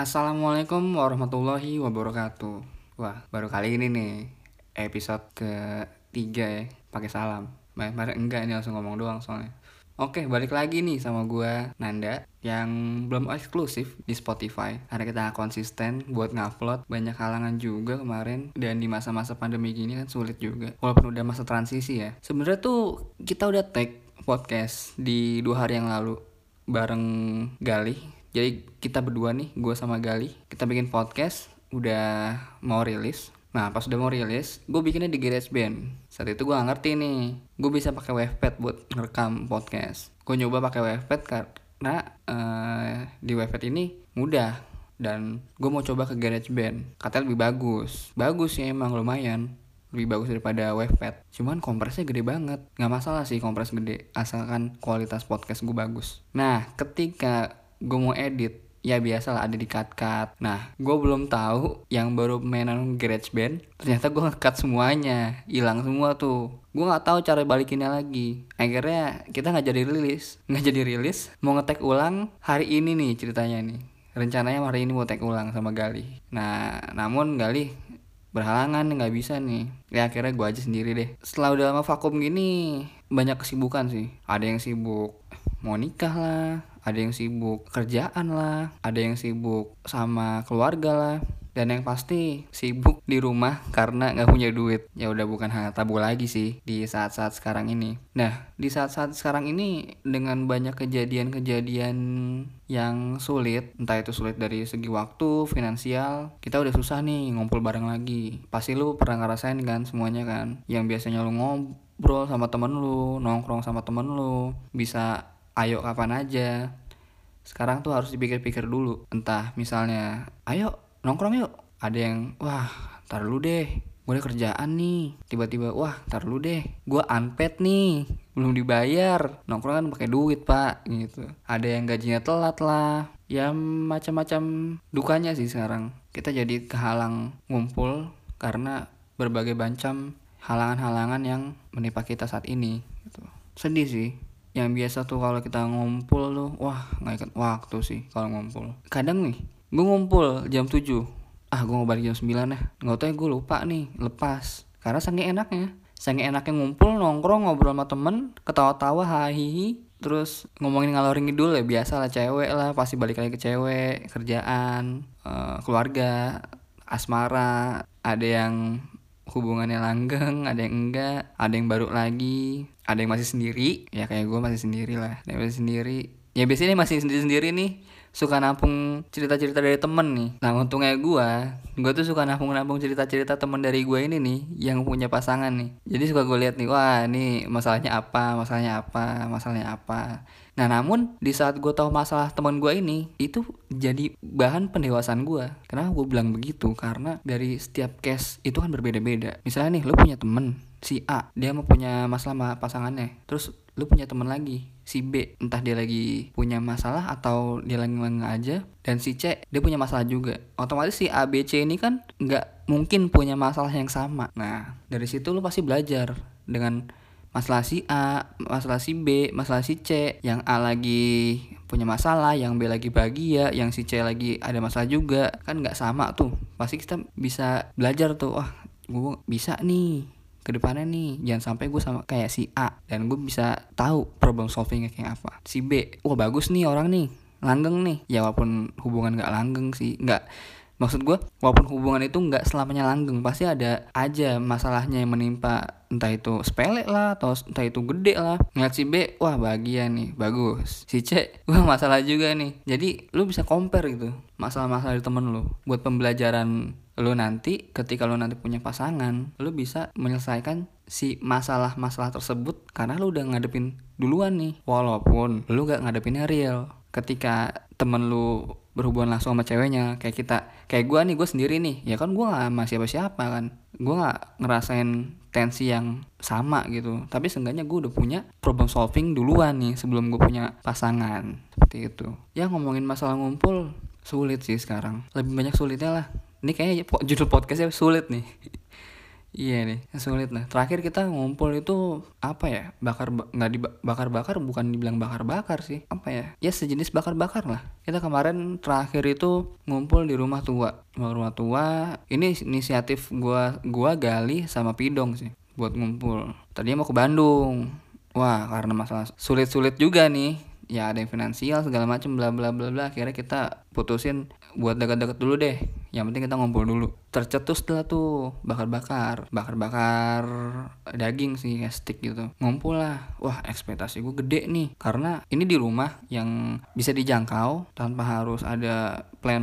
Assalamualaikum warahmatullahi wabarakatuh. Wah, baru kali ini nih episode ketiga ya, pakai salam. Kemarin enggak ini langsung ngomong doang soalnya. Oke, balik lagi nih sama gua Nanda yang belum eksklusif di Spotify karena kita konsisten buat ngupload banyak halangan juga kemarin dan di masa-masa pandemi gini kan sulit juga walaupun udah masa transisi ya sebenarnya tuh kita udah tag podcast di dua hari yang lalu bareng Galih jadi kita berdua nih gue sama Gali kita bikin podcast udah mau rilis. Nah pas udah mau rilis gue bikinnya di GarageBand. Saat itu gue gak ngerti nih gue bisa pakai wavepad buat ngerekam podcast. Gue nyoba pakai wavepad karena uh, di wavepad ini mudah dan gue mau coba ke GarageBand. Katanya lebih bagus. Bagus sih emang lumayan. Lebih bagus daripada wavepad. Cuman kompresnya gede banget. Nggak masalah sih kompres gede asalkan kualitas podcast gue bagus. Nah ketika gue mau edit. Ya biasa lah ada di cut cut nah gue belum tahu yang baru mainan GarageBand ternyata gue ngekat semuanya. Hilang semua tuh. Gue nggak tahu cara balikinnya lagi. Akhirnya kita nggak jadi rilis. Nggak jadi rilis mau ngetek ulang hari ini nih ceritanya nih. Rencananya hari ini mau tag ulang sama Gali nah namun Gali berhalangan nggak bisa nih. Ya akhirnya gue aja sendiri deh. Setelah udah lama vakum gini banyak kesibukan sih. Ada yang sibuk mau nikah lah ada yang sibuk kerjaan lah ada yang sibuk sama keluarga lah dan yang pasti sibuk di rumah karena nggak punya duit. Ya udah bukan hal tabu lagi sih di saat-saat sekarang ini. Nah di saat-saat sekarang ini dengan banyak kejadian-kejadian yang sulit entah itu sulit dari segi waktu finansial kita udah susah nih ngumpul bareng lagi. Pasti lu pernah ngerasain kan semuanya kan? Yang biasanya lu ngobrol sama temen lu nongkrong sama temen lu bisa ayo kapan aja? Sekarang tuh harus dipikir-pikir dulu. Entah misalnya ayo nongkrong yuk. Ada yang wah tar lu deh gue ada kerjaan nih. Tiba-tiba wah tar lu deh gue unpaid nih belum dibayar. Nongkrong kan pakai duit pak gitu. Ada yang gajinya telat lah. Ya macam-macam dukanya sih sekarang. Kita jadi kehalang ngumpul karena berbagai macam halangan-halangan yang menimpa kita saat ini gitu. sedih sih yang biasa tuh kalau kita ngumpul tuh wah nggak ikat waktu sih kalau ngumpul. Kadang nih gue ngumpul jam 7 ah gue mau balik jam 9 ya. Nggak tahu ya gue lupa nih lepas. Karena saking enaknya saking enaknya ngumpul nongkrong ngobrol sama temen ketawa-tawa hahihi terus ngomongin ngalor ngidul ya biasa lah cewek lah pasti balik lagi ke cewek kerjaan uh, keluarga asmara ada yang hubungannya langgeng ada yang enggak ada yang baru lagi ada yang masih sendiri ya kayak gue masih sendiri lah. Yang masih sendiri. Ya biasanya masih sendiri sendiri nih suka nampung cerita-cerita dari temen nih. Nah untungnya gue gue tuh suka nampung-nampung cerita-cerita temen dari gue ini nih yang punya pasangan nih. Jadi suka gue lihat nih wah ini masalahnya apa masalahnya apa masalahnya apa Nah namun di saat gue tahu masalah teman gue ini itu jadi bahan pendewasaan gue. Kenapa gue bilang begitu? Karena dari setiap case itu kan berbeda-beda. Misalnya nih lo punya temen si A dia mau punya masalah sama pasangannya. Terus lu punya temen lagi si B entah dia lagi punya masalah atau dia lagi aja dan si C dia punya masalah juga otomatis si A B C ini kan nggak mungkin punya masalah yang sama nah dari situ lu pasti belajar dengan masalah si A, masalah si B, masalah si C. Yang A lagi punya masalah, yang B lagi bahagia, yang si C lagi ada masalah juga. Kan nggak sama tuh. Pasti kita bisa belajar tuh. Wah, gue bisa nih ke depannya nih jangan sampai gue sama kayak si A dan gue bisa tahu problem solvingnya kayak apa si B wah bagus nih orang nih langgeng nih ya walaupun hubungan nggak langgeng sih nggak maksud gue walaupun hubungan itu nggak selamanya langgeng pasti ada aja masalahnya yang menimpa entah itu sepele lah atau entah itu gede lah. Ngeliat si B wah bahagia nih bagus. Si C wah masalah juga nih. Jadi lu bisa compare gitu masalah-masalah dari temen lu. Buat pembelajaran lu nanti ketika lu nanti punya pasangan lu bisa menyelesaikan si masalah-masalah tersebut karena lu udah ngadepin duluan nih. Walaupun lu gak ngadepinnya real. Ketika temen lu berhubungan langsung sama ceweknya. Kayak kita kayak gue nih gue sendiri nih. Ya kan gue gak sama siapa siapa kan. Gue gak ngerasain tensi yang sama gitu. Tapi seenggaknya gue udah punya problem solving duluan nih sebelum gue punya pasangan. Seperti itu. Ya ngomongin masalah ngumpul sulit sih sekarang. Lebih banyak sulitnya lah. Ini kayaknya judul podcastnya sulit nih Iya nih, sulit nah. Terakhir kita ngumpul itu apa ya? Bakar nggak dibakar-bakar bukan dibilang bakar-bakar sih. Apa ya? Ya sejenis bakar-bakar lah. Kita kemarin terakhir itu ngumpul di rumah tua. Rumah tua. Ini inisiatif gua gua Gali sama Pidong sih buat ngumpul. Tadinya mau ke Bandung. Wah, karena masalah sulit-sulit juga nih ya ada yang finansial segala macam bla bla bla bla akhirnya kita putusin buat dekat-dekat dulu deh yang penting kita ngumpul dulu. Tercetus setelah tuh bakar-bakar. Bakar-bakar daging sih ya stick gitu. Ngumpul lah. Wah ekspektasi gue gede nih. Karena ini di rumah yang bisa dijangkau tanpa harus ada plan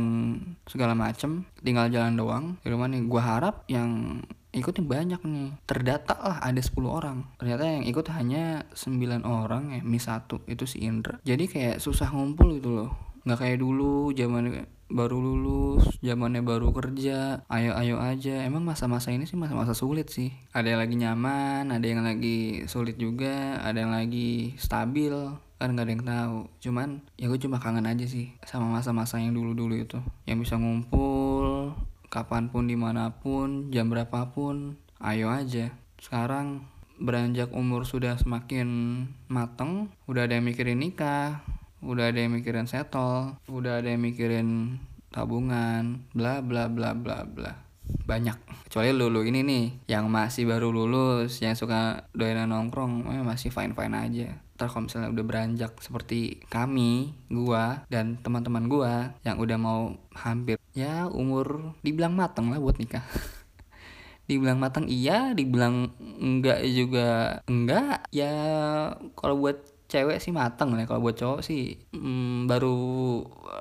segala macem. Tinggal jalan doang. Di rumah nih gue harap yang ikutnya banyak nih. Terdata lah ada 10 orang. Ternyata yang ikut hanya 9 orang ya mis satu. Itu si Indra. Jadi kayak susah ngumpul gitu loh. Nggak kayak dulu zaman baru lulus zamannya baru kerja ayo ayo aja. Emang masa-masa ini sih masa-masa sulit sih. Ada yang lagi nyaman ada yang lagi sulit juga ada yang lagi stabil kan nggak ada yang tahu. Cuman ya gue cuma kangen aja sih sama masa-masa yang dulu-dulu itu. Yang bisa ngumpul kapan pun di mana pun jam berapapun ayo aja. Sekarang beranjak umur sudah semakin mateng udah ada yang mikirin nikah udah ada yang mikirin settle udah ada yang mikirin tabungan bla bla bla bla bla. Banyak. Kecuali lulu ini nih yang masih baru lulus yang suka doyan nongkrong eh, masih fine fine aja. Ntar kalau misalnya udah beranjak seperti kami gua dan teman-teman gua yang udah mau hampir ya umur dibilang mateng lah buat nikah. Dibilang matang iya dibilang enggak juga enggak ya kalau buat cewek sih mateng lah. Kalau buat cowok sih mm, baru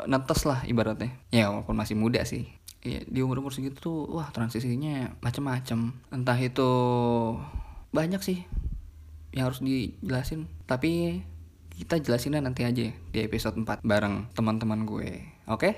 netes lah ibaratnya. Ya walaupun masih muda sih. Ya, di umur umur segitu tuh wah transisinya macem-macem. Entah itu banyak sih yang harus dijelasin. Tapi kita jelasinnya nanti aja di episode 4 bareng teman-teman gue. Oke? okay?